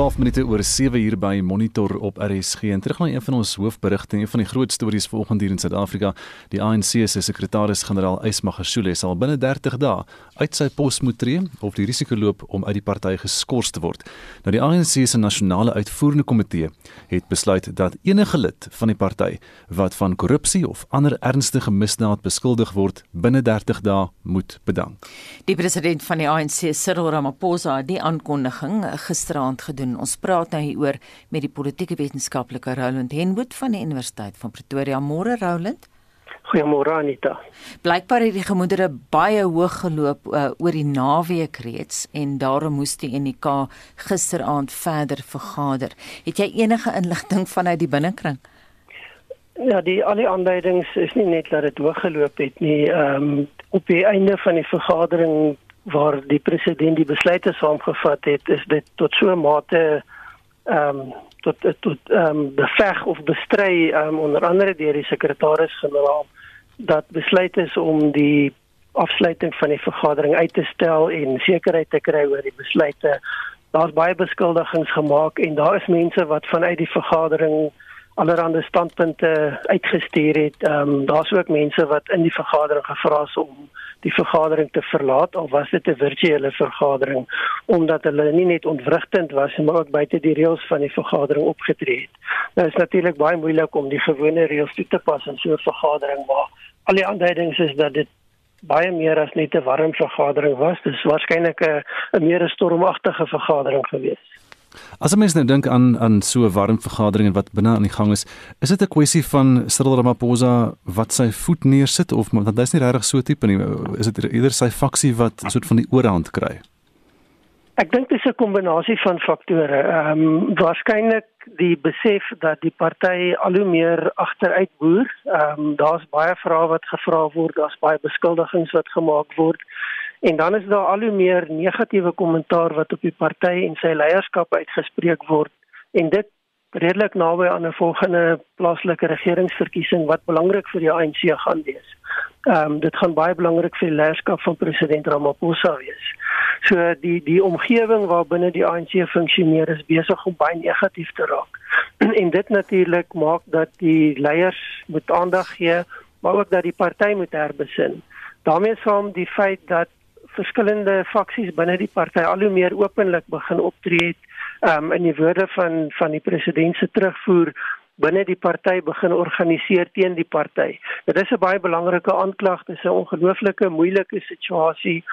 Baseball. Minute oor 7 uur by Monitor op RSG. En terug na een van ons hoofberigte, een van die groot stories vanoggend hier in Suid-Afrika. Die ANC se sekretaris-generaal Ysmagashule sal binne 30 dae uit sy pos moet tree of die risiko loop om uit die party geskort te word. Nou die ANC se nasionale uitvoerende komitee het besluit dat enige lid van die party wat van korrupsie of ander ernstige misdaad beskuldig word, binne 30 dae moet bedank. Die president van die ANC, Cyril Ramaphosa, het die aankondiging gisteraand gedoen. Ons praat nou hieroor met die politieke wetenskaplike Roland Henwood van die Universiteit van Pretoria. Môre Roland. Goeiemôre Anita. Blykbaar het die gemoedere baie hoog geloop uh, oor die naweek reeds en daarom moes die NK gisteraand verder vergader. Het jy enige inligting vanuit die binnekring? Ja, die al die aanduidings is nie net dat dit hoog geloop het nie. Ehm um, op die einde van die vergadering waar die president die besluite saamgevat het, is dit tot so 'n mate ehm um, tot tot ehm um, beveg of bestry ehm um, onder andere deur die sekretaris-generaal dat besluit is om die afsluiting van die vergadering uit te stel en sekerheid te kry oor die besluite. Daar's baie beskuldigings gemaak en daar is mense wat vanuit die vergadering allerlei standpunte uitgestuur het. Ehm um, daar's ook mense wat in die vergadering gevra is om die vergadering te verlaat of was dit 'n virtuele vergadering omdat hulle nie net ontwrigtend was maar ook buite die reëls van die vergadering opgetree het. Nou is natuurlik baie moeilik om die gewone reëls toe te pas in so 'n vergadering maar al die aanduidings is dat dit baie meer as net 'n warm vergadering was. Dit is waarskynlik 'n meer stormagtige vergadering geweest. As 'n mens nou dink aan aan so 'n warm vergadering en wat binne aan die gang is, is dit 'n kwessie van Cyril Ramaphosa wat sy voet neersit of want hy's nie regtig so tipe nie. Is dit eerder sy faksie wat so 'n soort van die oorhand kry? Ek dink dit is 'n kombinasie van faktore. Ehm um, waarskynlik die besef dat die party al hoe meer agteruit boer. Ehm um, daar's baie vrae wat gevra word, daar's baie beskuldigings wat gemaak word. En dan is daar al hoe meer negatiewe kommentaar wat op die party en sy leierskap uitgespreek word en dit redelik naby aan 'n volgende plaaslike regeringsverkiesing wat belangrik vir die ANC gaan wees. Ehm um, dit gaan baie belangrik vir die leierskap van president Ramaphosa wees. So die die omgewing waarbinne die ANC funksioneer is besig om baie negatief te raak. en dit natuurlik maak dat die leiers moet aandag gee, maar ook dat die party moet herbesin. daarmee saam die feit dat verskillende faksies binne die party al hoe meer openlik begin optree het um, in die woorde van van die president se terugvoer binne die party begin organiseer teen die party. Dit is 'n baie belangrike aanklag, dit is 'n ongelooflike moeilike situasie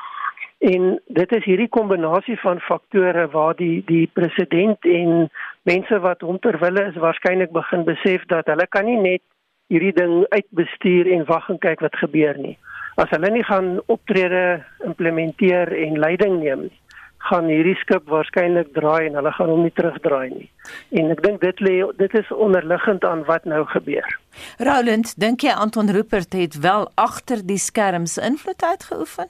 en dit is hierdie kombinasie van faktore waar die die president en mense wat hom terwille is waarskynlik begin besef dat hulle kan nie net hierdie ding uitbestuur en wag en kyk wat gebeur nie. As hulle nie gaan optrede implementeer en leiding neem nie, gaan hierdie skip waarskynlik draai en hulle gaan hom nie terugdraai nie. En ek dink dit lê dit is onderliggend aan wat nou gebeur. Roland, dink jy Anton Rupert het wel agter die skerms invloed uitgeoefen?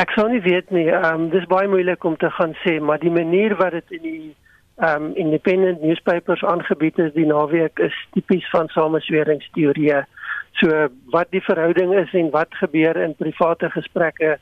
Ek sou nie weet nie. Ehm um, dis baie moeilik om te gaan sê, maar die manier wat dit in die um, independent newspapers aangebied is die naweek is tipies van samesweringsteorieë. So wat die verhouding is en wat gebeur in private gesprekke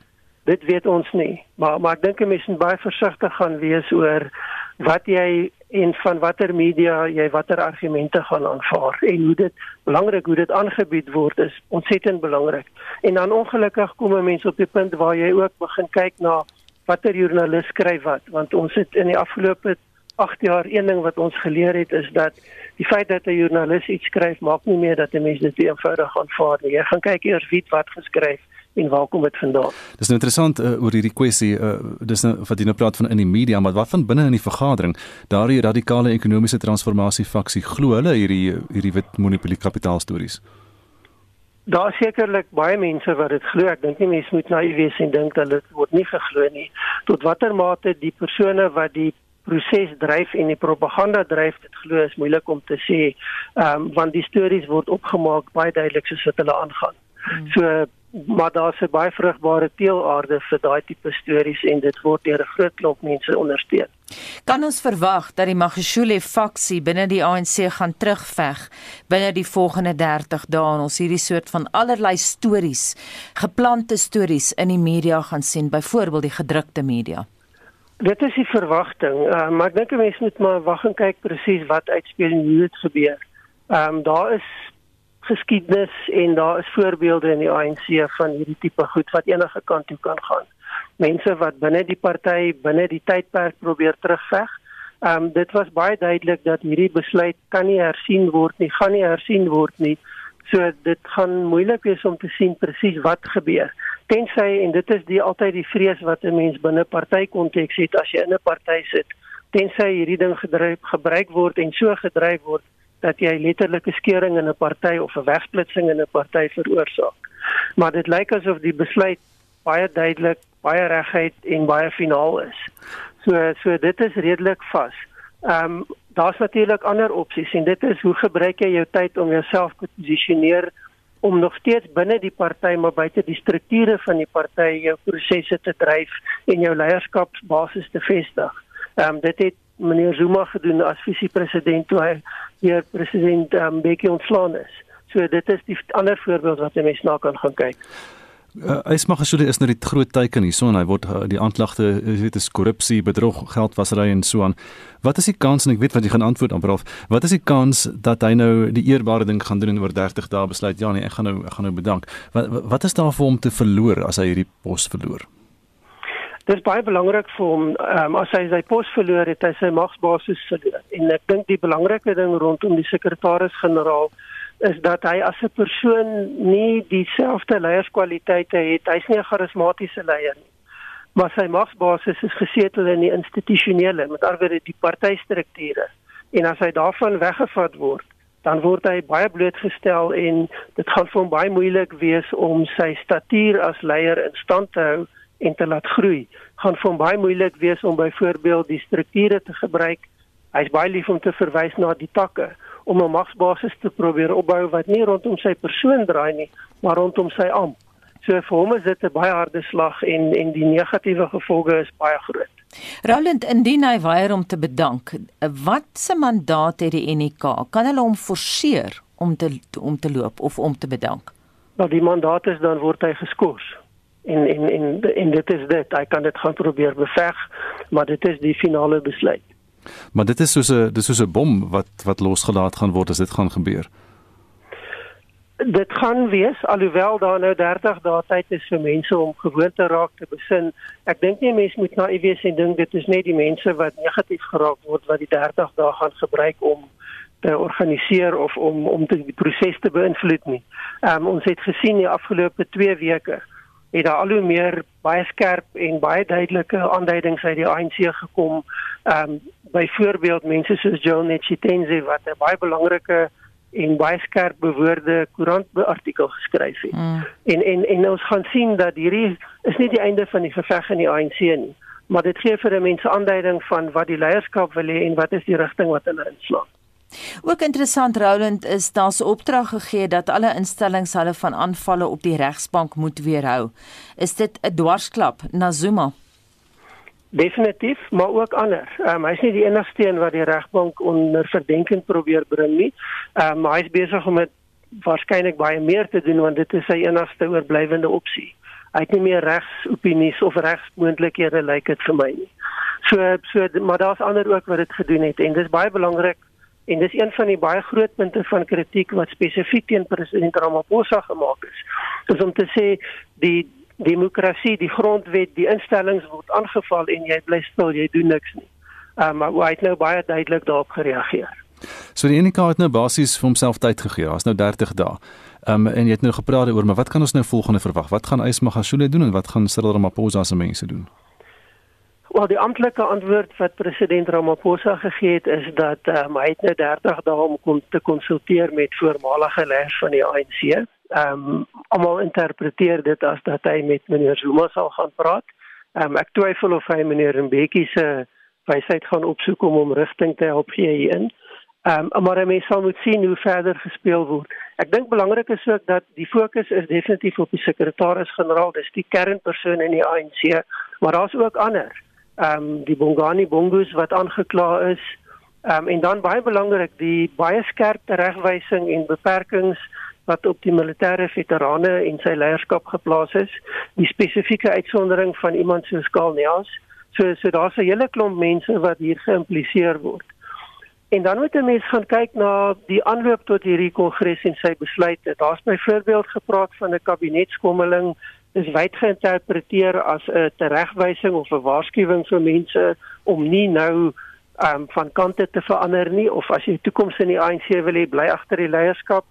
dit weet ons nie maar maar ek dink 'n mens moet baie versigtig gaan wees oor wat jy en van watter media jy watter argumente gaan aanvaar en hoe dit belangrik hoe dit aangebied word is ontsettend belangrik en dan ongelukkig kom mense op die punt waar jy ook begin kyk na watter joernalis skryf wat want ons het in die afgelope 8 jaar een ding wat ons geleer het is dat die feit dat 'n joernalis iets skryf maak nie meer dat 'n mens dit eenvoudig aanvaar nie jy gaan kyk eers wie wat geskryf en waar kom dit vandaan? Dis nou interessant uh, oor hierdie kwessie, uh, dis nou wat jy nou praat van in die media, maar wat van binne in die vergadering? Daardie radikale ekonomiese transformasie faksie glo hulle hierdie hierdie wit monopolie kapitaal stories. Daar sekerlik baie mense wat dit glo. Ek dink nie mense moet naïef wees en dink dat dit word nie geglo nie. Tot watter mate die persone wat die proses dryf en die propaganda dryf dit glo is moeilik om te sê um, want die stories word opgemaak baie duidelik soos wat hulle aangaan. Hmm. So maar daar's 'n baie vrugbare teelaarde vir daai tipe stories en dit word deur 'n groot klomp mense ondersteun. Kan ons verwag dat die Magashule faksie binne die ANC gaan terugveg binne die volgende 30 dae en ons hierdie soort van allerlei stories, geplante stories in die media gaan sien, byvoorbeeld die gedrukte media? Dit is die verwagting, uh, maar ek dink 'n mens moet maar wag en kyk presies wat uitspeel en hoe dit gebeur. Ehm um, daar is geskiedenis en daar is voorbeelde in die ANC van hierdie tipe goed wat enige kant toe kan gaan. Mense wat binne die party binne die tydperk probeer terugveg. Ehm um, dit was baie duidelik dat hierdie besluit kan nie hersien word nie, gaan nie hersien word nie. So dit gaan moeilik wees om te sien presies wat gebeur tensy en dit is die altyd die vrees wat 'n mens binne partykonteks het as jy in 'n party sit tensy hierdie ding gedryf gebruik word en so gedryf word dat jy letterlike skeuring in 'n party of 'n wegsplitsing in 'n party veroorsaak maar dit lyk asof die besluit baie duidelik baie reguit en baie finaal is. So so dit is redelik vas. Ehm um, daar's natuurlik ander opsies en dit is hoe gebruik jy jou tyd om jouself te posisioneer om nog steeds binne die party maar buite die strukture van die party jou prosesse te dryf en jou leierskapsbasis te vestig. Ehm um, dit het meneer Zuma gedoen as visiepresident toe hy hier president um, Mbeki ontslaan is. So dit is die ander voorbeeld wat jy mens na kan gaan kyk. Uh, Ysmagashule is nou die groot teiken hierso en hy word uh, die aanklagte weet is korrupsie, bedrog, geldwasery en so aan. Wat is die kans en ek weet wat jy gaan antwoord op Rolf. Wat is die kans dat hy nou die eerbare ding gaan doen en oor 30 dae besluit ja nee, ek gaan nou ek gaan nou bedank. Wat wat is daar vir hom te verloor as hy hierdie pos verloor? Dit is baie belangrik vir hom um, as hy sy pos verloor het, hy sy magsbasis verloor. En ek dink die belangrike ding rondom die sekretaris-generaal is dat hy as 'n persoon nie dieselfde leierskwaliteite het. Hy's nie 'n charismatiese leier nie. Maar sy magsbasis is gesetel in die institusionele, met ander woorde die partystrukture. En as hy daarvan weggevat word, dan word hy baie blootgestel en dit gaan vir hom baie moeilik wees om sy statuur as leier in stand te hou en te laat groei. Gaan vir hom baie moeilik wees om byvoorbeeld die strukture te gebruik. Hy's baie lief om te verwys na die takke om 'n magsbasis te probeer opbou wat nie rondom sy persoon draai nie, maar rondom sy amp. So vir hom is dit 'n baie harde slag en en die negatiewe gevolge is baie groot. Roland, indien hy weier om te bedank, wat se mandaat het die NK? Kan hulle hom forceer om te om te loop of om te bedank? Nou die mandaat is dan word hy geskort. En en en en dit is dit. Hy kan dit gaan probeer beveg, maar dit is die finale besluit. Maar dit is soos 'n dis soos 'n bom wat wat losgelaat gaan word as dit gaan gebeur. Dit gaan wees alhoewel daar nou 30 dae tyd is vir mense om gewoon te raak te besin. Ek dink nie mense moet naïef wees en dink dit is net die mense wat negatief geraak word wat die 30 dae gaan gebruik om te organiseer of om om die proses te beïnvloed nie. Ehm um, ons het gesien die afgelope 2 weke het daar al hoe meer baie skerp en baie duidelike aanduidings uit die ANC gekom. Ehm um, byvoorbeeld mense soos Joel Netshitenzi wat 'n baie belangrike en baie skerp bewoorde koerantartikel geskryf het. Mm. En en en ons gaan sien dat hierdie is nie die einde van die geveg in die ANC nie, maar dit gee vir mense aanduiding van wat die leierskap wil hê en wat is die rigting wat hulle inslaan. Ook interessant Roland is daar 'n opdrag gegee dat alle instellings hulle van aanvalle op die regsbank moet weerhou. Is dit 'n dwarsklap na Zuma? Definitief, maar ook ander. Ehm um, hy's nie die enigste een wat die regbank onder verdenking probeer bring nie. Ehm um, maar hy's besig om dit waarskynlik baie meer te doen want dit is sy enigste oorblywende opsie. Hy het nie meer regsopinies of regsmoontlikhede lyk like dit vir my nie. So so maar daar's ander ook wat dit gedoen het en dis baie belangrik En dis een van die baie groot punte van kritiek wat spesifiek teen president Ramaphosa gemaak is. Dis om te sê die demokrasie, die grondwet, die instellings word aangeval en jy bly stil, jy doen niks nie. Um, maar hy het nou baie duidelik daarop gereageer. So die enige het nou basies vir homself tyd gegee. Daar's nou 30 dae. Ehm um, en jy het nou gepraat oor maar wat kan ons nou volgende verwag? Wat gaan Ysmagashule doen en wat gaan Cyril Ramaphosa se mense doen? Wel die amptelike antwoord wat president Ramaphosa gegee het is dat um, hy het nou 30 dae om kon te konsulteer met voormalige leiers van die ANC. Ehm um, almal interpreteer dit as dat hy met meneer Zuma sal gaan praat. Ehm um, ek twyfel of hy meneer Mbeki se wysheid gaan opsoek om hom rigting te help gee hierin. Ehm um, maar hy sal moet sien hoe verder gespeel word. Ek dink belangrik is ook dat die fokus is definitief op die sekretaris-generaal, dis die kernpersoon in die ANC, maar daar's ook ander ehm um, die Bongani Bongos wat aangekla is. Ehm um, en dan baie belangrik die baie skerp regwysing en beperkings wat op die militêre veterane en sy leierskap geplaas is. Die spesifieke uitsondering van iemand soos Karl Neas. So so daar's 'n hele klomp mense wat hier geïmpliseer word. En dan moet 'n mens gaan kyk na die aanloop tot hierdie kongres en sy besluite. Daar's byvoorbeeld gepraat van 'n kabinetskommeling is wyd geïnterpreteer as 'n teregwysing of 'n waarskuwing vir mense om nie nou um, van kante te verander nie of as jy toekoms in die ANC wil hê bly agter die leierskap.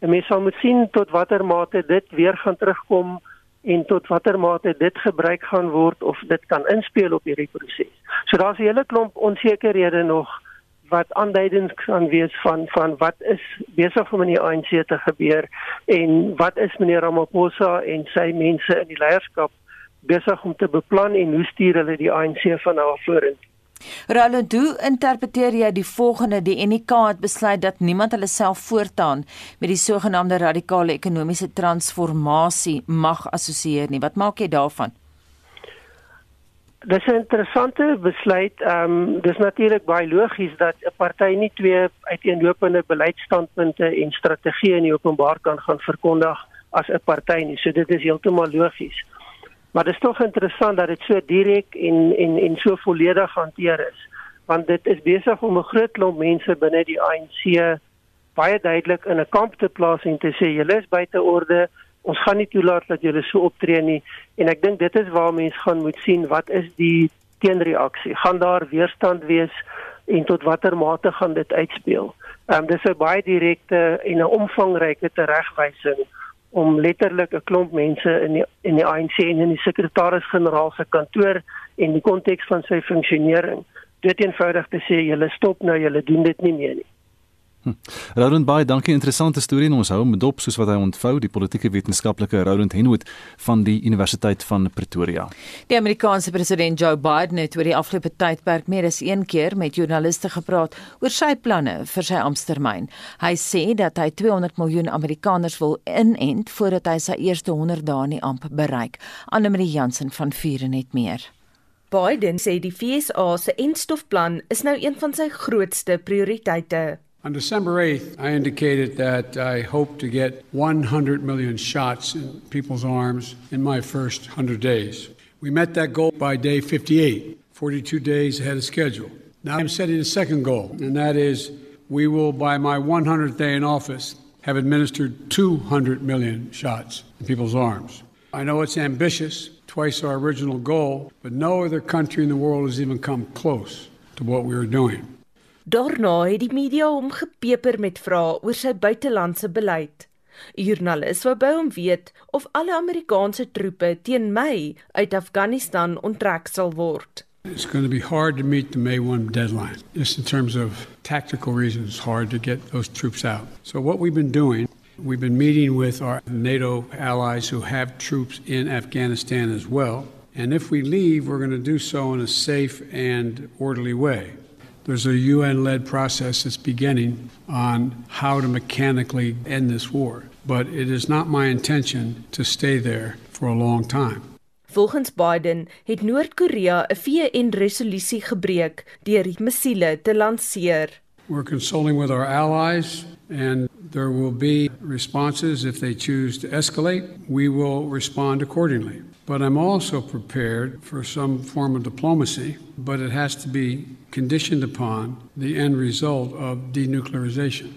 'n Mens sal moet sien tot watter mate dit weer gaan terugkom en tot watter mate dit gebruik gaan word of dit kan inspel op hierdie proses. So daar's 'n hele klomp onsekerhede nog wat aanduidings kan wees van van wat is besig om in die ANC te gebeur en wat is meneer Ramaphosa en sy mense in die leierskap besig om te beplan en hoe stuur hulle die ANC van nou af vorentoe. Roland, hoe interpreteer jy die volgende? Die NK het besluit dat niemand hulle self voortaan met die sogenaamde radikale ekonomiese transformasie mag assosieer nie. Wat maak jy daarvan? Dis 'n interessante besluit. Ehm um, dis natuurlik baie logies dat 'n party nie twee uiteenlopende beleidsstandpunte en strategieë in die openbaar kan gaan verkondig as 'n party nie. So dit is heeltemal logies. Maar dit is tog interessant dat dit so direk en en en so volledig hanteer is, want dit is besig om 'n groot klomp mense binne die ANC baie duidelik in 'n kamp te plaas en te sê julle is buite orde. Ons gaan nie toelaat dat julle so optree nie en ek dink dit is waar mense gaan moet sien wat is die teenreaksie. Gaan daar weerstand wees en tot watter mate gaan dit uitspeel? Ehm um, dis 'n baie direkte en 'n omvangryke teregwysing om letterlik 'n klomp mense in die in die ANC en in die sekretaris-generaal se kantoor en die konteks van sy funksionering dit eenvoudig te sê julle stop nou julle doen dit nie meer nie. Hm. Roland baie dankie interessante storie en ons hou hom dop soos wat hy ontvou die politieke wetenskaplike Roland Henwood van die Universiteit van Pretoria. Die Amerikaanse president Joe Biden het oor die afgelope tydperk meer as een keer met joernaliste gepraat oor sy planne vir sy amptetermyn. Hy sê dat hy 200 miljoen Amerikaners wil inent voordat hy sy eerste 100 dae in die amp bereik. Anne Marie Jansen van Vuren het meer. Biden sê die FSA se enstofplan is nou een van sy grootste prioriteite. On December 8th, I indicated that I hope to get 100 million shots in people's arms in my first 100 days. We met that goal by day 58, 42 days ahead of schedule. Now I'm setting a second goal, and that is we will, by my 100th day in office, have administered 200 million shots in people's arms. I know it's ambitious, twice our original goal, but no other country in the world has even come close to what we are doing. Daarna het die media hom gepeper met vrae oor sy buitelandse beleid. 'n Joernalis wou by hom weet of alle Amerikaanse troepe teen Mei uit Afghanistan onttrek sal word. It's going to be hard to meet the May 1 deadline. Just in terms of tactical reasons, hard to get those troops out. So what we've been doing, we've been meeting with our NATO allies who have troops in Afghanistan as well. And if we leave, we're going to do so in a safe and orderly way. There's a UN led process that's beginning on how to mechanically end this war. But it is not my intention to stay there for a long time. Volgens Biden het Noord-Korea 'n VN-resolusie gebreek deur die missiele te lanseer. We're consulting with our allies and there will be responses if they choose to escalate. We will respond accordingly. But I'm also prepared for some form of diplomacy, but it has to be conditioned upon the end result of denuclearization.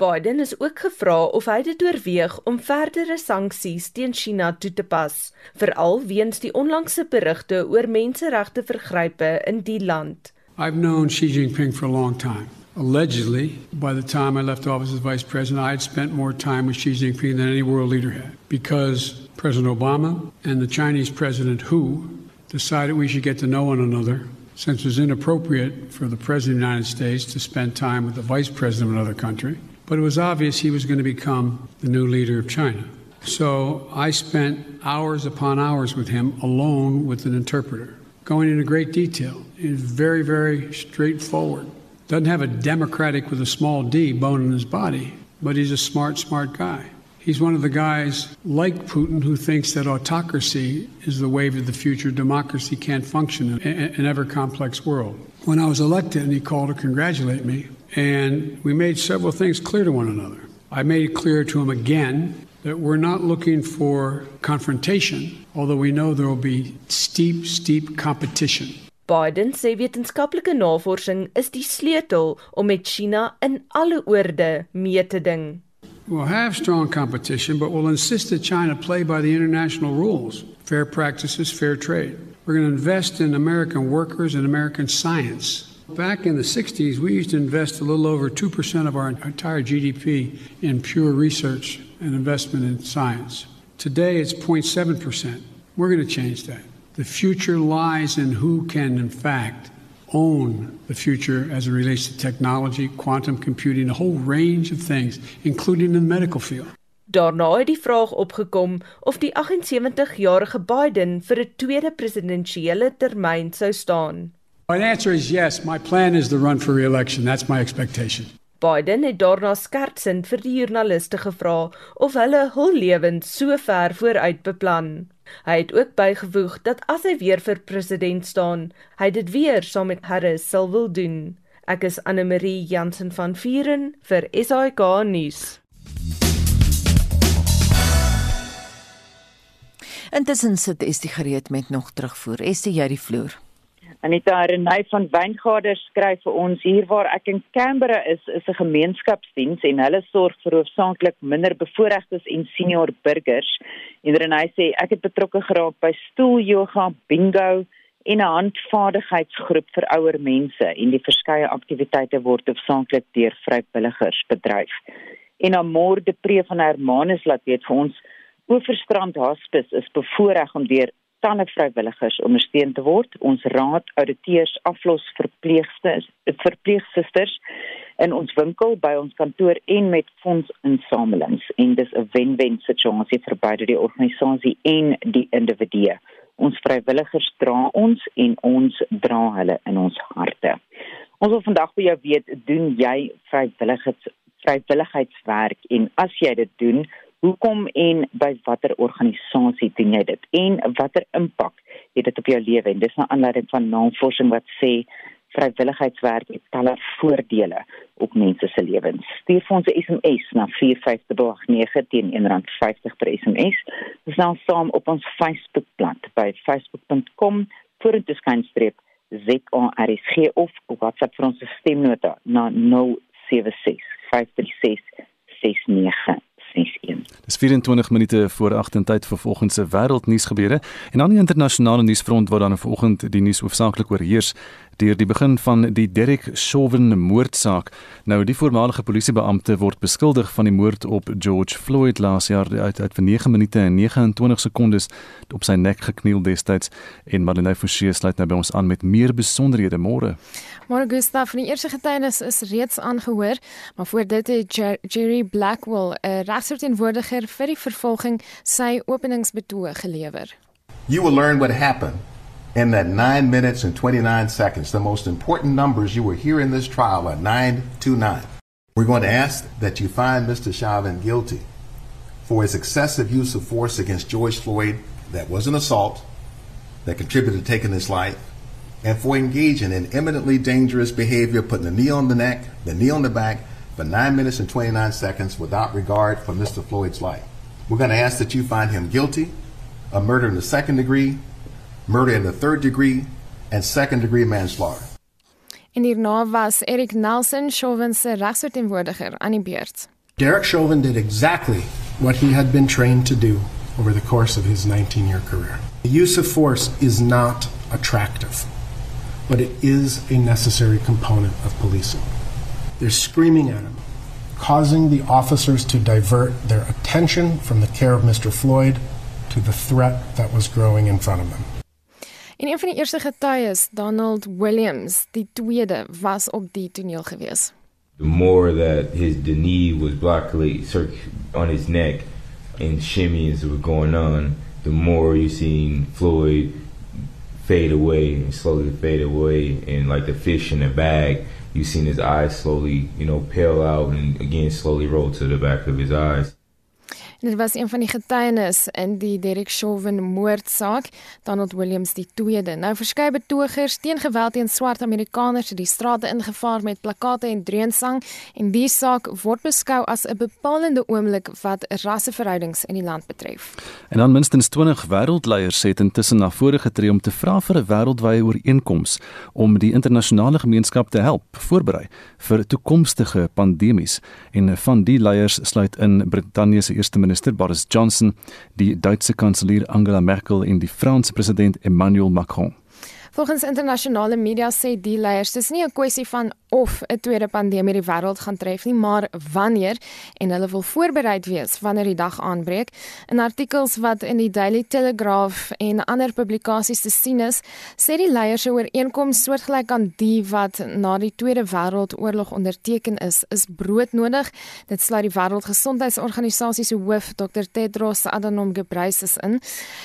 Biden is ook gevra of hy dit oorweeg om verdere sanksies teen China toe te pas, veral weens die onlangse berigte oor menseregte vergrype in die land. I've known Xi Jinping for a long time. Allegedly, by the time I left office as vice president, I had spent more time with Xi Jinping than any world leader had because President Obama and the Chinese President Hu decided we should get to know one another since it was inappropriate for the President of the United States to spend time with the Vice President of another country. But it was obvious he was going to become the new leader of China. So I spent hours upon hours with him alone with an interpreter, going into great detail. He's very, very straightforward. Doesn't have a democratic with a small d bone in his body, but he's a smart, smart guy. He's one of the guys like Putin who thinks that autocracy is the wave of the future. Democracy can't function in an ever complex world. When I was elected and he called to congratulate me, and we made several things clear to one another. I made it clear to him again that we're not looking for confrontation, although we know there will be steep, steep competition. Biden sê wetenskaplike navorsing is die sleutel om met China in alle oorde mee te ding. We'll have strong competition, but we'll insist that China play by the international rules fair practices, fair trade. We're going to invest in American workers and American science. Back in the 60s, we used to invest a little over 2% of our entire GDP in pure research and investment in science. Today, it's 0.7%. We're going to change that. The future lies in who can, in fact, own the future as it relates to technology, quantum computing, a whole range of things, including the medical field. Daarna het die vraag opgekom of die 78-jarige Biden vir 'n tweede presidentsiële termyn sou staan. My answer is yes. My plan is to run for re-election. That's my expectation. Biden het daarna skertsend vir die joernaliste gevra of hulle hul lewens so ver vooruit beplan. Hy het ook bygevoeg dat as hy weer vir president staan, hy dit weer saam met Harris sal wil doen. Ek is Anne Marie Jansen van Vieren vir SAK nuus. Intussen sit Estie gereed met nog terugvoer. Estie, jy die vloer. Anita Renay van Wyngaarder skryf vir ons hier waar ek in Canberra is, is 'n gemeenskapsdiens en hulle sorg vir hoofsaaklik minder bevoorregtes en senior burgers. En Renay sê ek het betrokke geraak by stoel yoga, bingo en 'n handvaardigheidsgroep vir ouer mense en die verskeie aktiwiteite word hoofsaaklik deur vrywilligers bedryf. En Amor de Pre van Hermanus laat weet vir ons Oeverstrand Hospice is bevoorreg om deur talle vrywilligers ondersteun te word. Ons raad ouditeurs aflos verpleegsters, verpleegsusters in ons winkel by ons kantoor en met fondsinsamelings en dis 'n wen-wen situasie vir beide die organisasie en die individu. Ons vrywilligers dra ons en ons dra hulle in ons harte. Ons wil vandag by jou weet, doen jy vrywilligers vrywilligheidswerk en as jy dit doen, Hoekom en by watter organisasie doen jy dit? En watter impak het dit op jou lewe? En dis 'n aanleiding van navorsing wat sê vrywilligheidswerk het talle voordele op mense se lewens. Stuur vir ons 'n SMS na 45889 teen R1.50 per SMS. Ons nou saam op ons Facebookblad by facebook.com vorentoe skynstreep ZARSG of WhatsApp vir ons stemnota na 076 536 69 61. Dis 24 minute voor 8 en tyd vir volgende se wêreldnuus gebeure en aan die internasionale nuusfront waar dan vanoggend die nuus hoofsaaklik oorheers deur die begin van die Derek Chauvin moordsaak. Nou die voormalige polisiebeampte word beskuldig van die moord op George Floyd laas jaar uit uit vir 9 minute en 29 sekondes op sy nek gekniel destyds en Madeleine Forsie sluit nou by ons aan met meer besonderhede môre. Môre Gustav, van die eerste getuienis is reeds aangehoor, maar voor dit het Jerry Blackwell, 'n regsverteenwoordiger vir die vervolging, sy openingsbetoog gelewer. You will learn what happened in that 9 minutes and 29 seconds. The most important numbers you will hear in this trial are 9 to 9. We're going to ask that you find Mr. Chauvin guilty for his excessive use of force against George Floyd that was an assault that contributed to taking his life and for engaging in eminently dangerous behavior, putting the knee on the neck, the knee on the back for 9 minutes and 29 seconds without regard for Mr. Floyd's life. We're going to ask that you find him guilty of murder in the second degree, murder in the third degree, and second degree manslaughter. En hierna was Erik Nelson, Chauvin se regsverteenwoordiger aan die beurt. Derek Chauvin did exactly what he had been trained to do over the course of his 19-year career. The use of force is not attractive, but it is a necessary component of policing. They're screaming at him, causing the officers to divert their attention from the care of Mr. Floyd to the threat that was growing in front of them. En een van die eerste getuies, Donald Williams, die tweede was op die toneel gewees. The more that his knee was blockly on his neck and shimmies were going on, the more you seen Floyd fade away and slowly fade away and like the fish in a bag, you seen his eyes slowly, you know, pale out and again slowly roll to the back of his eyes. En dit was een van die getuienis in die Derek Chauvin moordsaak, Donald Williams die tweede. Nou verskeie betogers teen geweld teen swart Amerikaners het die strate ingevaar met plakate en dreunsang en die saak word beskou as 'n bepalende oomblik wat rasseverhoudings in die land betref. En dan minstens 20 wêreldleiers het intussen na vore getree om te vra vir 'n wêreldwye ooreenkoms om die internasionale gemeenskap te help voorberei vir toekomstige pandemies. En van die leiers sluit in Brittanje se eerste minister Boris Johnson, die Duitse kanselier Angela Merkel en die Franse president Emmanuel Macron. Volgens internasionale media sê die leiers dis nie 'n kwessie van of 'n tweede pandemie die wêreld gaan tref nie, maar wanneer en hulle wil voorbereid wees wanneer die dag aanbreek. In artikels wat in die Daily Telegraph en ander publikasies te sien is, sê die leiers se ooreenkoms soortgelyk aan die wat na die Tweede Wêreldoorlog onderteken is, is broodnodig. Dit sluit die Wêreldgesondheidsorganisasie se hoof, Dr Tedros Adhanom Ghebreyesus in.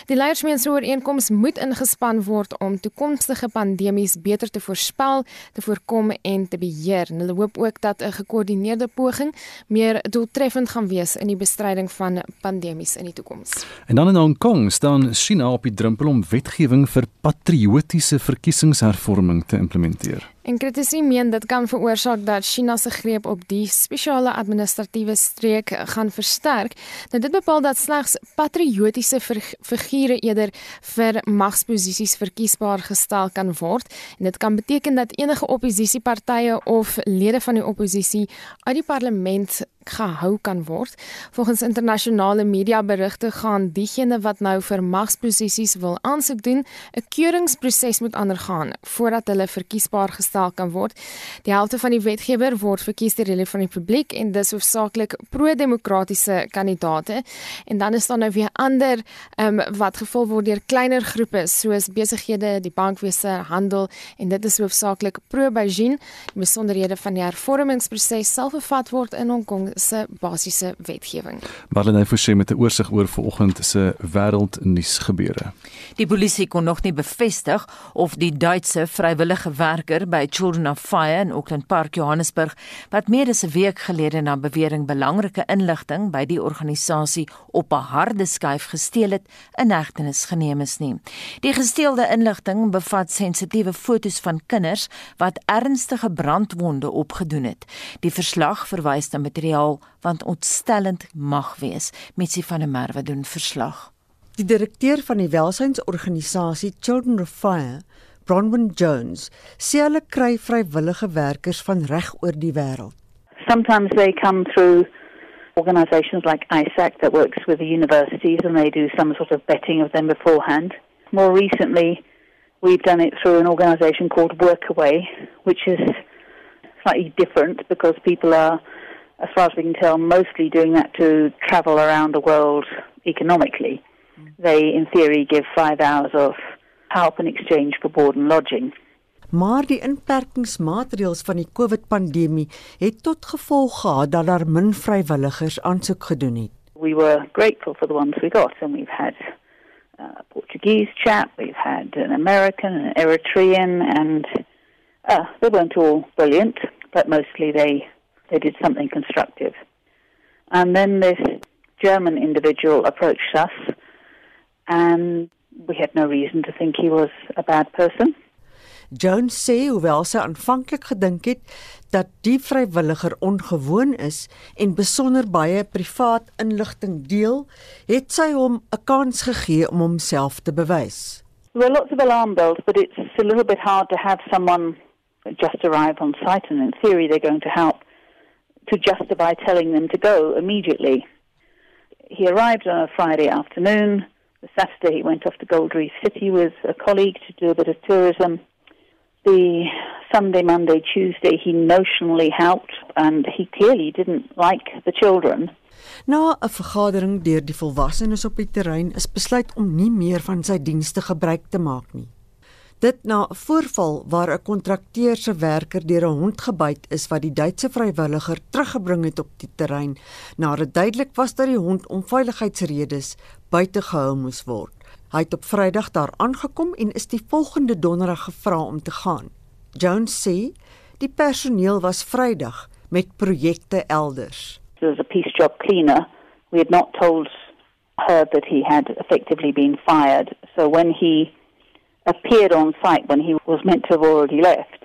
Die leiers meen so ooreenkoms moet ingespan word om toekomstige pandemies beter te voorspel, te voorkom en te beheer. En hulle hoop ook dat 'n gekoördineerde poging meer doeltreffend gaan wees in die bestryding van pandemies in die toekoms. En dan in Hong Kong staan China op die drempel om wetgewing vir patriotiese verkiesingshervorming te implementeer. En kritisie meen dit kan veroorsaak dat China se greep op die spesiale administratiewe streek gaan versterk. Nou dit bepaal dat slegs patriotiese figure eerder vir magsposisies verkiesbaar gestel kan word en dit kan beteken dat enige oppositiepartye of lede van die oppositie uit die parlement gehou kan word. Volgens internasionale media berigte gaan diegene wat nou vir magsposisies wil aansoek doen, 'n keuringsproses moet ondergaan voordat hulle verkiesbaar gestel kan word. Die helfte van die wetgewer word verkies deur die van die publiek en dis hoofsaaklik pro-demokratiese kandidaate. En dan is daar nou weer ander um, wat gevul word deur kleiner groepe soos besighede, die bankwese, handel en dit is hoofsaaklik pro-Beijing. Die besonderhede van die hervormingsproses sal vervat word in Hong Kong se basiese wetgewing. Marlene Forsie met 'n oorsig oor vanoggend se wêreldnuus gebeure. Die polisie kon nog nie bevestig of die Duitse vrywillige werker by Children of Fire in Auckland Park Johannesburg wat meer as 'n week gelede na bewering belangrike inligting by die organisasie op 'n harde skyf gesteel het, in hegtenis geneem is nie. Die gesteelde inligting bevat sensitiewe fotos van kinders wat ernstige brandwonde opgedoen het. Die verslag verwys na materiaal taal want ontstellend mag wees. Mitsi van der Merwe doen verslag. Die direkteur van die welsynsorganisasie Children of Fire, Bronwyn Jones, sê hulle kry vrywillige werkers van reg oor die wêreld. Sometimes they come through organizations like ISAC that works with the universities and they do some sort of vetting of them beforehand. More recently, we've done it through an organization called Workaway, which is slightly different because people are as far as we can tell, mostly doing that to travel around the world economically. Mm. They, in theory, give five hours of help in exchange for board and lodging. Maar die inperkingsmaatreëls van die COVID-pandemie het tot gevolg gehad dat daar min vrywilligers aansoek gedoen het. We were grateful for the ones we got and we've had a Portuguese chap, we've had an American, an Eritrean and uh, they weren't all brilliant, but mostly they they did something constructive. And then this German individual approached us, and we had no reason to think he was a bad person. Jones sê hoewel sy aanvanklik gedink het dat die vrywilliger ongewoon is en besonder baie privaat inligting deel, het sy hom 'n kans gegee om homself te bewys. There are lots of alarm bells, but it's a little bit hard to have someone just arrive on site and in theory they're going to help to justify telling them to go immediately. He arrived on a Friday afternoon. The Saturday, he went off to Gold Reef City with a colleague to do a bit of tourism. The Sunday, Monday, Tuesday, he notionally helped, and he clearly didn't like the children. Na 'n vergadering deur die volwassenes op die terrein is besluit om nie meer van sy dienste gebruik te maak nie. Dit na 'n voorval waar 'n kontrakteur se werker deur 'n hond gebyt is wat die Duitse vrywilliger teruggebring het op die terrein nadat duidelik was dat die hond om veiligheidsredes buite gehou moes word. Hy het op Vrydag daar aangekom en is die volgende donderdag gevra om te gaan. Jones sê die personeel was Vrydag met projekte elders. There was a peace job cleaner We had not told her that he had effectively been fired. So when he appeared on site when he was meant to have already left,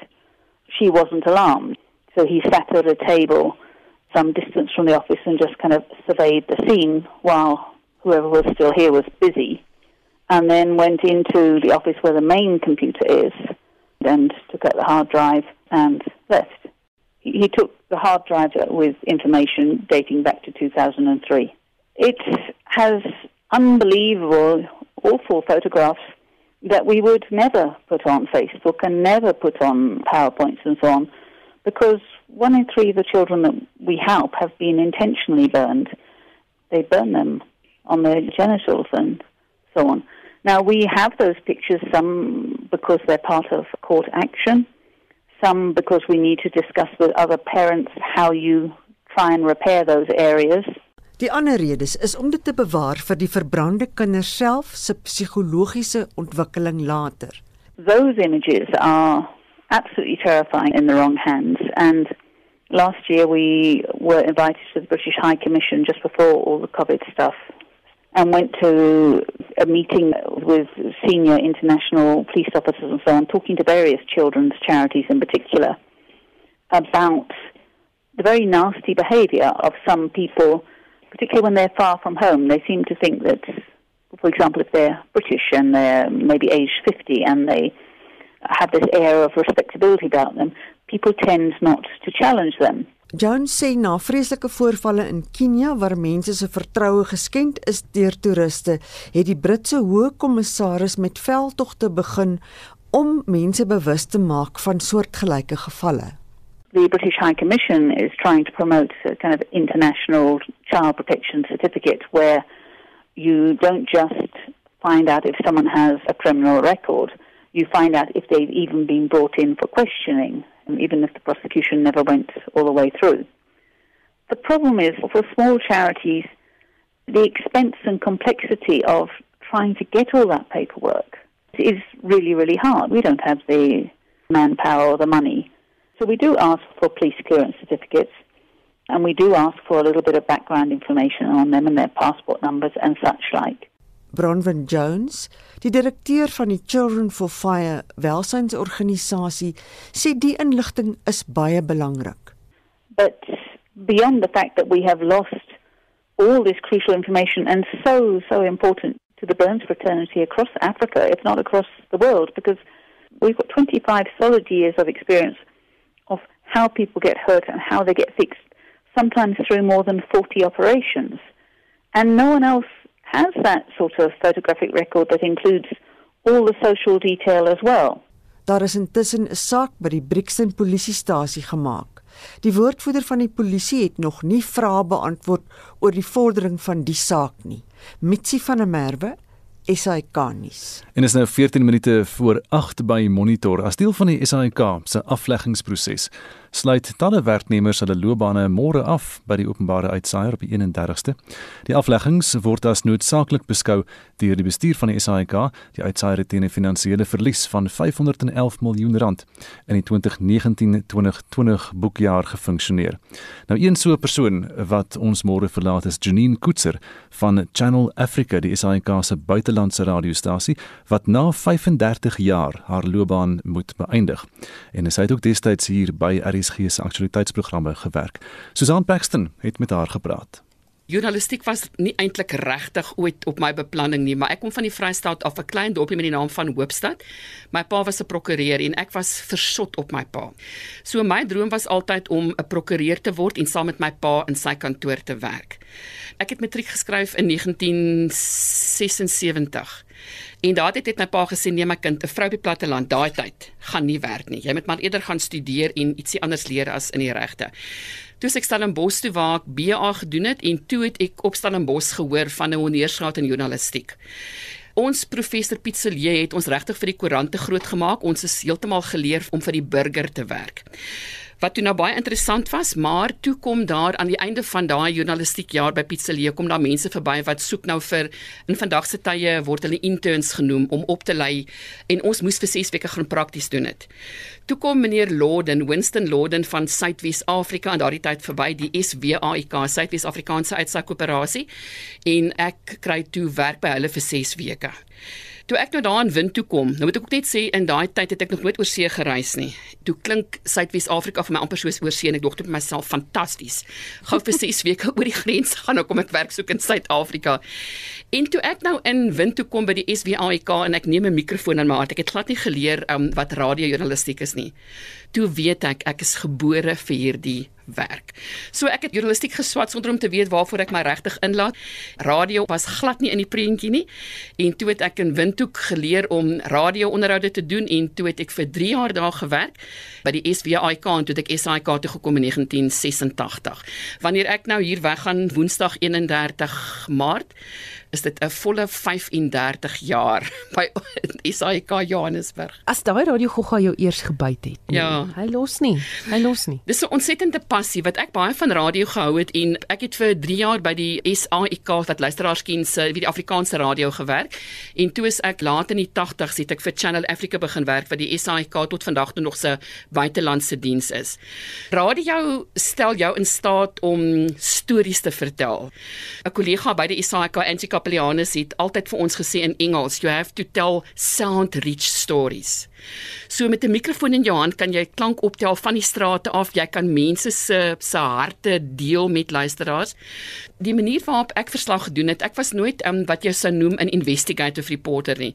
she wasn't alarmed. So he sat at a table some distance from the office and just kind of surveyed the scene while whoever was still here was busy. And then went into the office where the main computer is and took out the hard drive and left. He took the hard drive with information dating back to 2003. It has unbelievable, awful photographs that we would never put on Facebook and never put on PowerPoints and so on, because one in three of the children that we help have been intentionally burned. They burn them on their genitals and so on. Now, we have those pictures, some because they're part of court action, some because we need to discuss with other parents how you try and repair those areas. Die ander redes is om dit te bewaar vir die verbrande kinders self se psigologiese ontwikkeling later. Those images are absolutely terrifying in the wrong hands and last year we were invited to the British High Commission just before all the COVID stuff and went to a meeting with senior international police officers and so on, talking to various children's charities in particular about the very nasty behaviour of some people particularly when they're far from home, they seem to think that, for example, if they're British and they're maybe aged 50 and they have this air of respectability about them, people tend not to challenge them. Jones sê na vreeslike voorvalle in Kenia waar mense se vertroue geskend is deur toeriste, het die Britse Hoogkommissaris met veldtogte begin om mense bewus te maak van soortgelyke gevalle. The British High Commission is trying to promote a kind of international child protection certificate where you don't just find out if someone has a criminal record, you find out if they've even been brought in for questioning, even if the prosecution never went all the way through. The problem is for small charities, the expense and complexity of trying to get all that paperwork is really, really hard. We don't have the manpower or the money so we do ask for police clearance certificates and we do ask for a little bit of background information on them and their passport numbers and such like. Bronwyn Jones, die direkteur van die Children for Fire welsynsorganisasie, sê die inligting is baie belangrik. But beyond the fact that we have lost all this crucial information and so so important to the burns fraternity across Africa, if not across the world, because we've got 25 solid years of experience how people get hurt and how they get fixed, sometimes through more than 40 operations. And no one else has that sort of photographic record that includes all the social detail as well. Daar is intussen 'n saak by die Brixton polisiestasie gemaak. Die woordvoerder van die polisie het nog nie vrae beantwoord oor die vordering van die saak nie. Mitsi van der Merwe SAK nuus. En is nou 14 minute voor 8 by Monitor as deel van die SAK se afleggingsproses sluit talle werknemers hulle loopbane môre af by die openbare uitsaaier op die 31ste. Die afleggings word as noodsaaklik beskou deur die bestuur van die SAIK, die uitsaaier teen 'n finansiële verlies van 511 miljoen rand in die 2019-2020 boekjaar gefunksioneer. Nou een so 'n persoon wat ons môre verlaat is Janine Koetser van Channel Africa, die SAIK se buitelandse radiostasie wat na 35 jaar haar loopbaan moet beëindig. En sy het ook destyds hier by RSG se aktualiteitsprogramme gewerk. Susan Paxton het met haar gepraat. Journalistiek was nie eintlik regtig ooit op my beplanning nie, maar ek kom van die Vrystaat af, 'n klein dorpie met die naam van Hoopstad. My pa was 'n prokureur en ek was versot op my pa. So my droom was altyd om 'n prokureur te word en saam met my pa in sy kantoor te werk. Ek het matriek geskryf in 1976. En daai tyd het my pa gesê nee my kind, 'n vrou op die platteland daai tyd gaan nie werk nie. Jy moet maar eerder gaan studeer en ietsie anders leer as in die regte. Toe ek Stellenbosch toe waar ek BA gedoen het en toe het ek op Stellenbosch gehoor van 'n honeursgraad in journalistiek. Ons professor Piet Silje het ons regtig vir die koerante groot gemaak. Ons is heeltemal geleer om vir die burger te werk. Wat toe nou baie interessant was, maar toe kom daar aan die einde van daai journalistiek jaar by Pizzalia kom daar mense verby wat soek nou vir in vandag se tye word hulle interns genoem om op te lei en ons moes vir 6 weke gaan prakties doen dit. Toe kom meneer Lorden, Winston Lorden van Suidwes Afrika en daardie tyd verby die SWAIK, Suidwes Afrikaanse Uitsakoöperasie en ek kry toe werk by hulle vir 6 weke. Toe ek nou daar in wind toe kom, nou moet ek ook net sê in daai tyd het ek nog nooit oor see gereis nie. Toe klink Suidwes-Afrika vir my amper soos oor see en ek dink tot myself fantasties. Gou vir 6 weke oor die grens gaan nou kom ek werk soek in Suid-Afrika. En toe ek nou in wind toe kom by die SWAIK en ek neem 'n mikrofoon in my hand. Ek het glad nie geleer um, wat radiojournalistiek is nie. Toe weet ek ek is gebore vir hierdie werk. So ek het journalistiek geswat sonder om te weet waarvoor ek my regtig inlaat. Radio was glad nie in die prentjie nie. En toe het ek in Windhoek geleer om radio-onderhoude te doen en toe het ek vir 3 jaar daar gewerk by die SWAIK en toe het ek SAIK toe gekom in 1986. Wanneer ek nou hier weggaan Woensdag 31 Maart is dit 'n volle 35 jaar by SAIK Johannesburg. As daai radio gogga jou eers gebyt het. Nee, ja. Hy los nie. Hy los nie. Dis 'n ontsettende passie wat ek baie van radio gehou het en ek het vir 3 jaar by die SAIK wat luisteraars ken se wie die Afrikaanse radio gewerk en toe is ek laat in die 80s het ek vir Channel Africa begin werk wat die SAIK tot vandag toe nog se buitelandse diens is. Radio stel jou in staat om stories te vertel. 'n Kollega by die SAIK Antika Kapelianus het altyd vir ons gesê in Engels, you have to tell sound rich stories. So met 'n mikrofoon in jou hand kan jy klank optel van die strate af. Jy kan mense se se harte deel met luisteraars. Die manier waarop ek verslag gedoen het, ek was nooit um, wat jy sou noem 'n investigative reporter nie.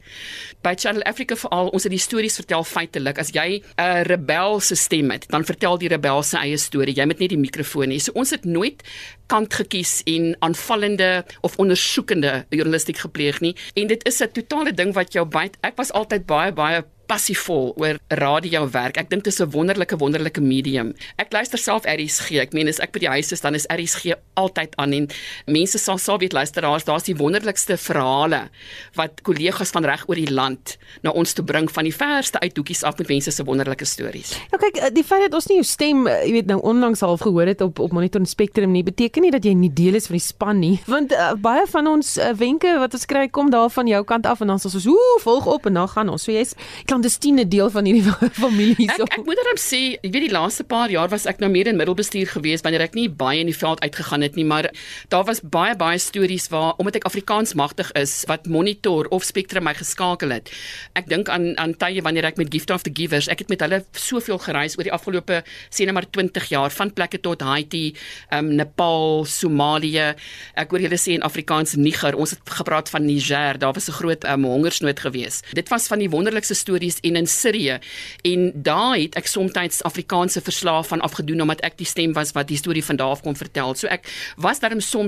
By Channel Africa veral ons het die stories vertel feitelik. As jy 'n rebel se stem het, dan vertel die rebel se eie storie. Jy moet net die mikrofoon hê. So ons het nooit kant gekies en aanvallende of ondersoekende journalistiek gepleeg nie. En dit is 'n totale ding wat jou byt. Ek was altyd baie baie passievol oor radio werk. Ek dink dit is 'n wonderlike wonderlike medium. Ek luister self RSG. Ek meen as ek by die huis is dan is RSG altyd aan en mense sal sal weet luisteraars, daar's die wonderlikste verhale wat kollegas van reg oor die land na ons toe bring van die verste uithoekies af met mense se wonderlike stories. Ja kyk, eh, die feit dat ons nie jou stem, eh, jy weet nou onlangs half gehoor het op op Monitor en Spectrum nie, beteken nie dat jy nie deel is van die span nie. Want uh, baie van ons uh, wenke wat ons kry kom daar van jou kant af en dan is ons "Ooh, volg op" en dan gaan ons. So jy's klandestiene deel van hierdie familie so. Ek, ek moet dan sê, jy weet die laaste paar jaar was ek nou meer in middelbestuur gewees wanneer ek nie baie in die veld uitgegaan het nie, maar daar was baie baie stories waar omdat ek Afrikaans magtig is wat monitor of Spectrum my geskakel het. Ek dink aan aan tye wanneer ek met Gift of the Givers, ek het met hulle soveel gereis oor die afgelope sê net maar 20 jaar van plekke tot Haiti, um, Nepal, Somalië. Ek hoor julle sê in Afrikaans Niger, ons het gepraat van Niger, daar was 'n groot um, hongersnood gewees. Dit was van die wonderlikste stories Saudi-Arabië en in Sirië. En daar het ek soms Afrikaanse verslae van afgedoen omdat ek die stem was wat die storie van daar af kon vertel. So ek was daarom soms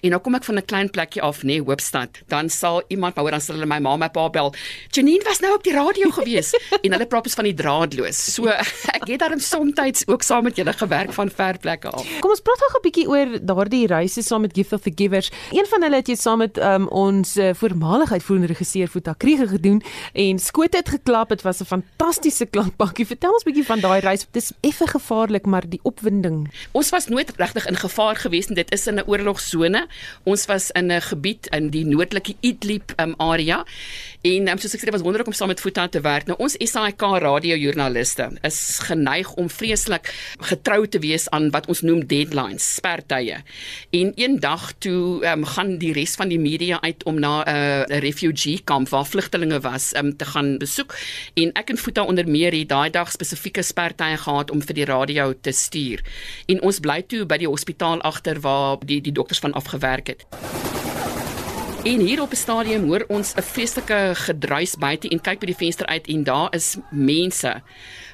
en nou kom ek van 'n klein plekkie af, nê, nee, Hoopstad. Dan sal iemand hoor dan sal hulle my ma my pa bel. Janine was nou op die radio gewees en hulle praat van die draadloos. So ek het daarom soms ook saam met julle gewerk van ver plekke af. Kom ons praat gou 'n bietjie oor daardie reise saam met Gift of the Givers. Een van hulle het jy saam met um, ons uh, voormalige uitvoerende regisseur Futa Kriege gedoen en skoot het geklap. Dit was 'n fantastiese klankbankie. Vertel ons 'n bietjie van daai reis. Dit is effe gevaarlik, maar die opwinding. Ons was nooit regtig in gevaar gewees en dit is in 'n oorlogsone. Ons was in 'n gebied in die noordelike Idlib um, area. En um, soos ek sê, was wonderlik om saam met Futa te werk. Nou ons SAK radiojoernaliste is geneig om vreeslik getrou te wees aan wat ons noem deadlines, spertye. En eendag toe um, gaan die res van die media uit om na uh, 'n uh, refugee kamp waar vlugtelinge was um, te gaan besoek en ek en Futa onder meer het daai dag spesifieke spertye gehad om vir die radio te stuur. En ons bly toe by die hospitaal agter waar die die dokters van afgewerk het. En hier op die stadium hoor ons 'n vreeslike gedruis buite en kyk by die venster uit en daar is mense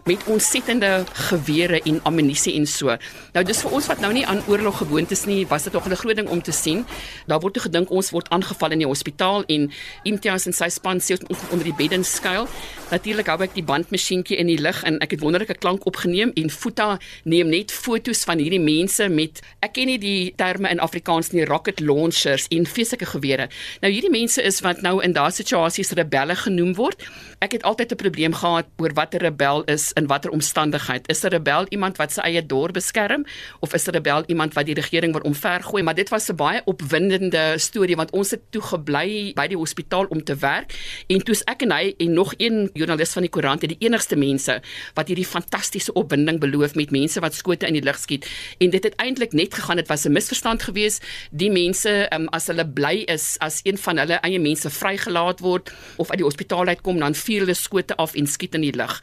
met ontsettende gewere en ammunisie en so. Nou dis vir ons wat nou nie aan oorlog gewoond is nie, was dit nog 'n groot ding om te sien. Daar word gedink ons word aangeval in die hospitaal en Imtiaz en sy span sê ons moet onder die beddens skuil. Natuurlik hou ek die bandmasjienkie in die lug en ek het wonderlike klank opgeneem en Futa neem net foto's van hierdie mense met ek ken nie die terme in Afrikaans nie rocket launchers en feeslike gewere. Nou hierdie mense is wat nou in daardie situasies rebelle genoem word. Ek het altyd 'n probleem gehad oor wat 'n rebel is in watter omstandigheid. Is 'n rebel iemand wat sy eie dorp beskerm of is 'n rebel iemand wat die regering wil omvergooi? Maar dit was 'n baie opwindende storie want ons het toe gebly by die hospitaal om te werk en toe's ek en hy en nog een joernalis van die koerant die enigste mense wat hierdie fantastiese opwinding beloof met mense wat skote in die lug skiet en dit het eintlik net gegaan dit was 'n misverstand geweest die mense um, as hulle bly is as een van hulle eie mense vrygelaat word of uit die hospitaal uitkom dan vuur hulle skote af en skiet in die lug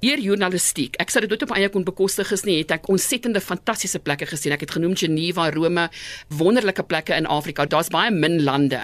Eer journalistiek. Ek sou dit nooit op eie kon bekostig gesien het ek ontsettende fantastiese plekke gesien. Ek het genoem Geneva, Rome, wonderlike plekke in Afrika. Daar's baie min lande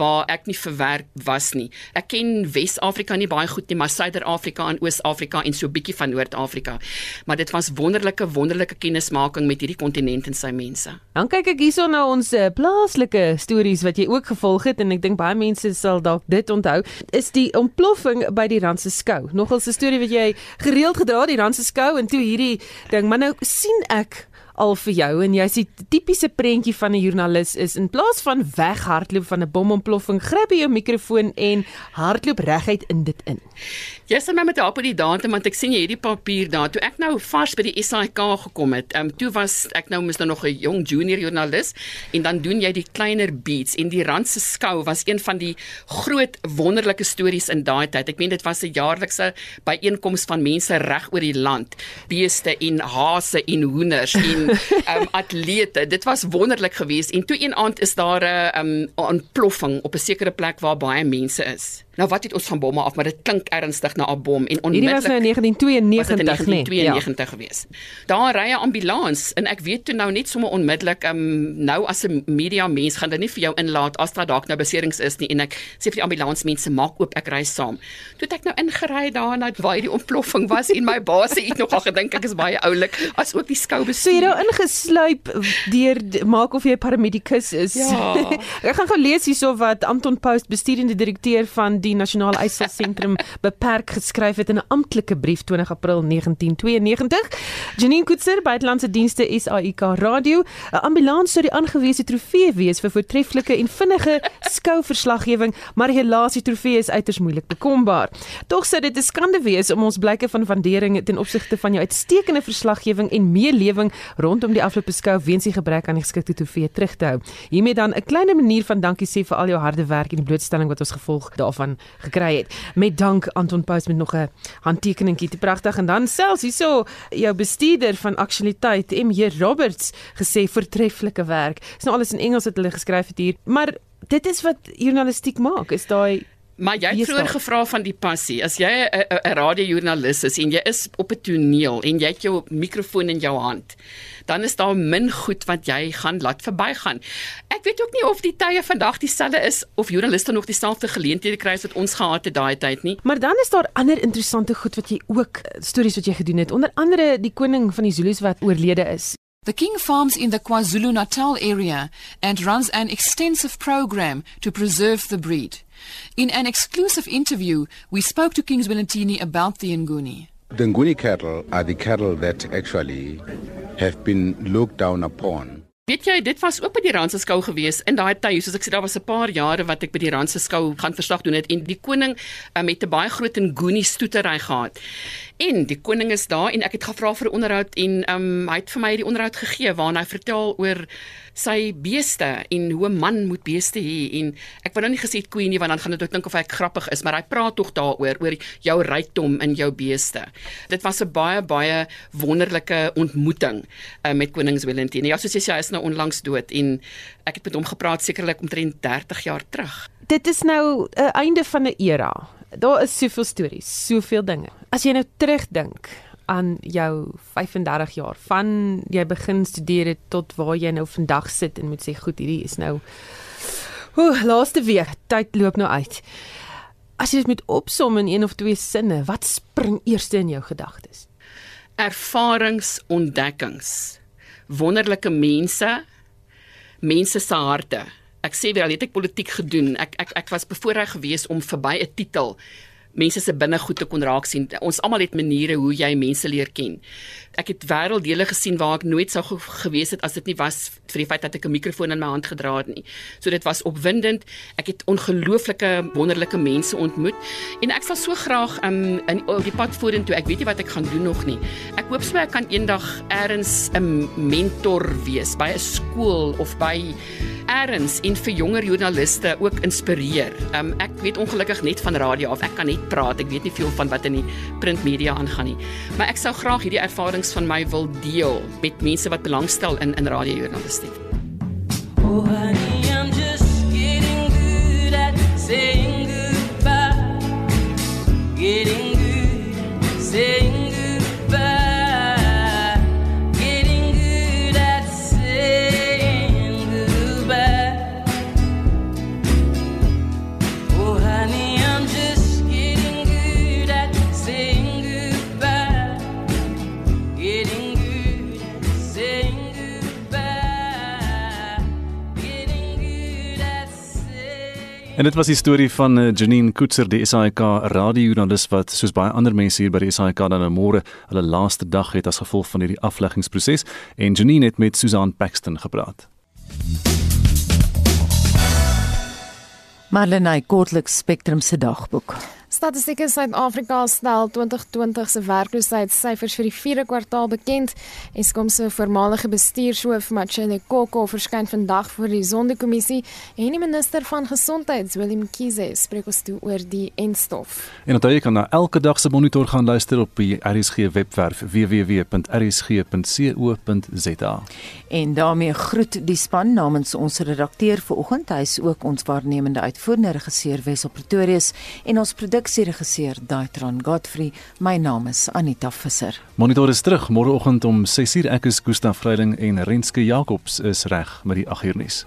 waar ek nie verwerk was nie. Ek ken Wes-Afrika nie baie goed nie, maar Suider-Afrika en Oos-Afrika en so 'n bietjie van Noord-Afrika. Maar dit was wonderlike wonderlike kennismaking met hierdie kontinent en sy mense. Dan kyk ek hierson na ons uh, plaaslike stories wat jy ook gevolg het en ek dink baie mense sal dalk dit onthou. Is die ontploffing by die Randse skou. Nogal 'n storie wat jy gereeld gedra die Randse skou en toe hierdie ding, maar nou sien ek al vir jou en jy sien tipiese prentjie van 'n joernalis is in plaas van weghardloop van 'n bomontploffing, gryp jy jou mikrofoon en hardloop reguit in dit in. Jy sê my met help met die datum want ek sien jy hierdie papier daar. Toe ek nou vars by die SAK gekom het, ehm um, toe was ek nou mos nou nog 'n jong junior joernalis en dan doen jy die kleiner beats en die Rand se skou was een van die groot wonderlike stories in daai tyd. Ek meen dit was 'n jaarlikse byeenkoms van mense reg oor die land, beeste en hase en hoenders en ehm um, atlete. Dit was wonderlik geweest en toe een aand is daar 'n ehm um, ontploffing op 'n sekere plek waar baie mense is. Nou wat het ons van bomme af, maar dit klink ernstig na 'n bom en onmiddellik Hierdie was nou 1992 nee. 92 ja. gewees. Daar ry 'n ambulans en ek weet toe nou net sommer onmiddellik um, nou as 'n media mens gaan hulle nie vir jou inlaat as daar dalk nou beserings is nie en ek sê vir die ambulansmense maak oop ek ry saam. Toe het ek nou ingery daar na waar die ontploffing was en my baas het nogal gedink ek is baie oulik as ook die skou bestuur. So jy nou ingesluip deur maak of jy paramedikus is. Ja. ek gaan gou lees hierso wat Anton Post bestuurende direkteur van die Nasionale Eiselsentrum beperk geskryf het in 'n amptelike brief 20 April 1992. Janine Kutser by Buitelandse Dienste SAIK Radio, 'n ambulans sou die aangewese trofee wees vir voortreffelike en vinnige skouverslaggewing, maar helaas die trofee is uiters moeilik bekombaar. Tog sou dit 'n skande wees om ons blyke van waardering ten opsigte van jou uitstekende verslaggewing en meelewing rondom die afloope skou weens die gebrek aan die geskikte trofee terug te hou. Hiermee dan 'n klein manier van dankie sê vir al jou harde werk en die blootstelling wat ons gevolg daarvan gekry het. Met dank Anton Paus met nog 'n handtekeningkie te pragtig en dan selfs hierso jou bestuurder van aktualiteit MJ Roberts gesê voortreffelike werk. Dis nou alles in Engels wat hulle geskryf het hier, maar dit is wat journalistiek maak. Is daai Maar jy het vroeër gevra van die passie. As jy 'n radiojoernalis is en jy is op 'n toneel en jy het jou mikrofoon in jou hand, dan is daar min goed wat jy gaan laat verbygaan. Ek weet ook nie of die tye vandag dieselfde is of joernaliste nog dieselfde geleenthede kry wat ons gehad het daai tyd nie. Maar dan is daar ander interessante goed wat jy ook stories wat jy gedoen het. Onder andere die koning van die Zulus wat oorlede is. The king farms in the KwaZulu-Natal area and runs an extensive program to preserve the breed. In an exclusive interview, we spoke to Kings Valentini about the Nguni. The Nguni cattle are the cattle that actually have been looked down upon. Weet jy, dit was ook by die Randse skou gewees in daai tyd, soos ek sê daar was 'n paar jare wat ek by die Randse skou gaan verslag doen het en die koning um, het 'n baie groot Nguni stoetery gehad. En die koning is daar en ek het gevra vir 'n onderhoud en um, hy het vir my die onderhoud gegee waarin hy vertel oor sy beeste en hoe 'n man moet beeste hê en ek wou nou nie gesê queen nie want dan gaan dit ook dink of hy grappig is maar hy praat tog daaroor oor jou rykdom in jou beeste. Dit was 'n baie baie wonderlike ontmoeting uh, met konings Willem-Teen. Ja, soos jy sê hy is nou onlangs dood en ek het met hom gepraat sekerlik omtrent 30 jaar terug. Dit is nou 'n uh, einde van 'n era. Daar is soveel stories, soveel dinge. As jy nou terugdink aan jou 35 jaar van jy begin studeer het tot waar jy nou vandag sit en moet sê goed hierdie is nou Ooh, laaste week, tyd loop nou uit. As jy dit moet opsom in een of twee sinne, wat spring eers in jou gedagtes? Ervarings, ontdekkings. Wonderlike mense, mense se harte. Ek sê wel, het ek politiek gedoen. Ek ek ek was bevoorreg geweest om verby 'n titel mense se binnegoed te kon raak sien. Ons almal het maniere hoe jy mense leer ken. Ek het wêrelddele gesien waar ek nooit sou gewees het as dit nie was vir die feit dat ek 'n mikrofoon in my hand gedra het nie. So dit was opwindend. Ek het ongelooflike wonderlike mense ontmoet en ek sal so graag um, in op die pad vorentoe. Ek weet nie wat ek gaan doen nog nie. Ek hoop so ek kan eendag eers 'n mentor wees by 'n skool of by eers en vir jonger joernaliste ook inspireer. Um, ek weet ongelukkig net van radio af. Ek kan net praat. Ek weet nie veel van wat in die printmedia aangaan nie. Maar ek sou graag hierdie ervarings van my wil deel met mense wat belangstel in in radiojournalistiek. Oh honey, I'm just getting good at saying goodbye. Getting En dit was die storie van eh, Janine Koetser, die SAK radiojoernalis wat soos baie ander mense hier by die SAK dan nou môre hulle laaste dag het as gevolg van hierdie afleggingsproses en Janine het met Susan Paxton gepraat. Marlene Kortliks Spectrum se dagboek. Statistieke Suid-Afrika stel 2020 se werkloosheidssyfers vir die 4de kwartaal bekend. Eskom se voormalige bestuurshoof, Machele Koko, verskyn vandag voor die Sondekommissie en die minister van Gesondheid, Willem Kiese, spreek ons toe oor die enstof. En onthou jy kan na elke dag se monitor gaan luister op die RSG webwerf www.rsg.co.za. En daarmee groet die span namens ons redakteur vanoggend. Hy is ook ons waarnemende uitvoerende regisseur Wesop Pretorius en ons produk produksieregisseur Daitron Godfrey. My naam is Anita Visser. Monitor is terug môreoggend om 6:00 ek is Gustaf Vreiding en Renske Jacobs is reg met die 8uur nuus.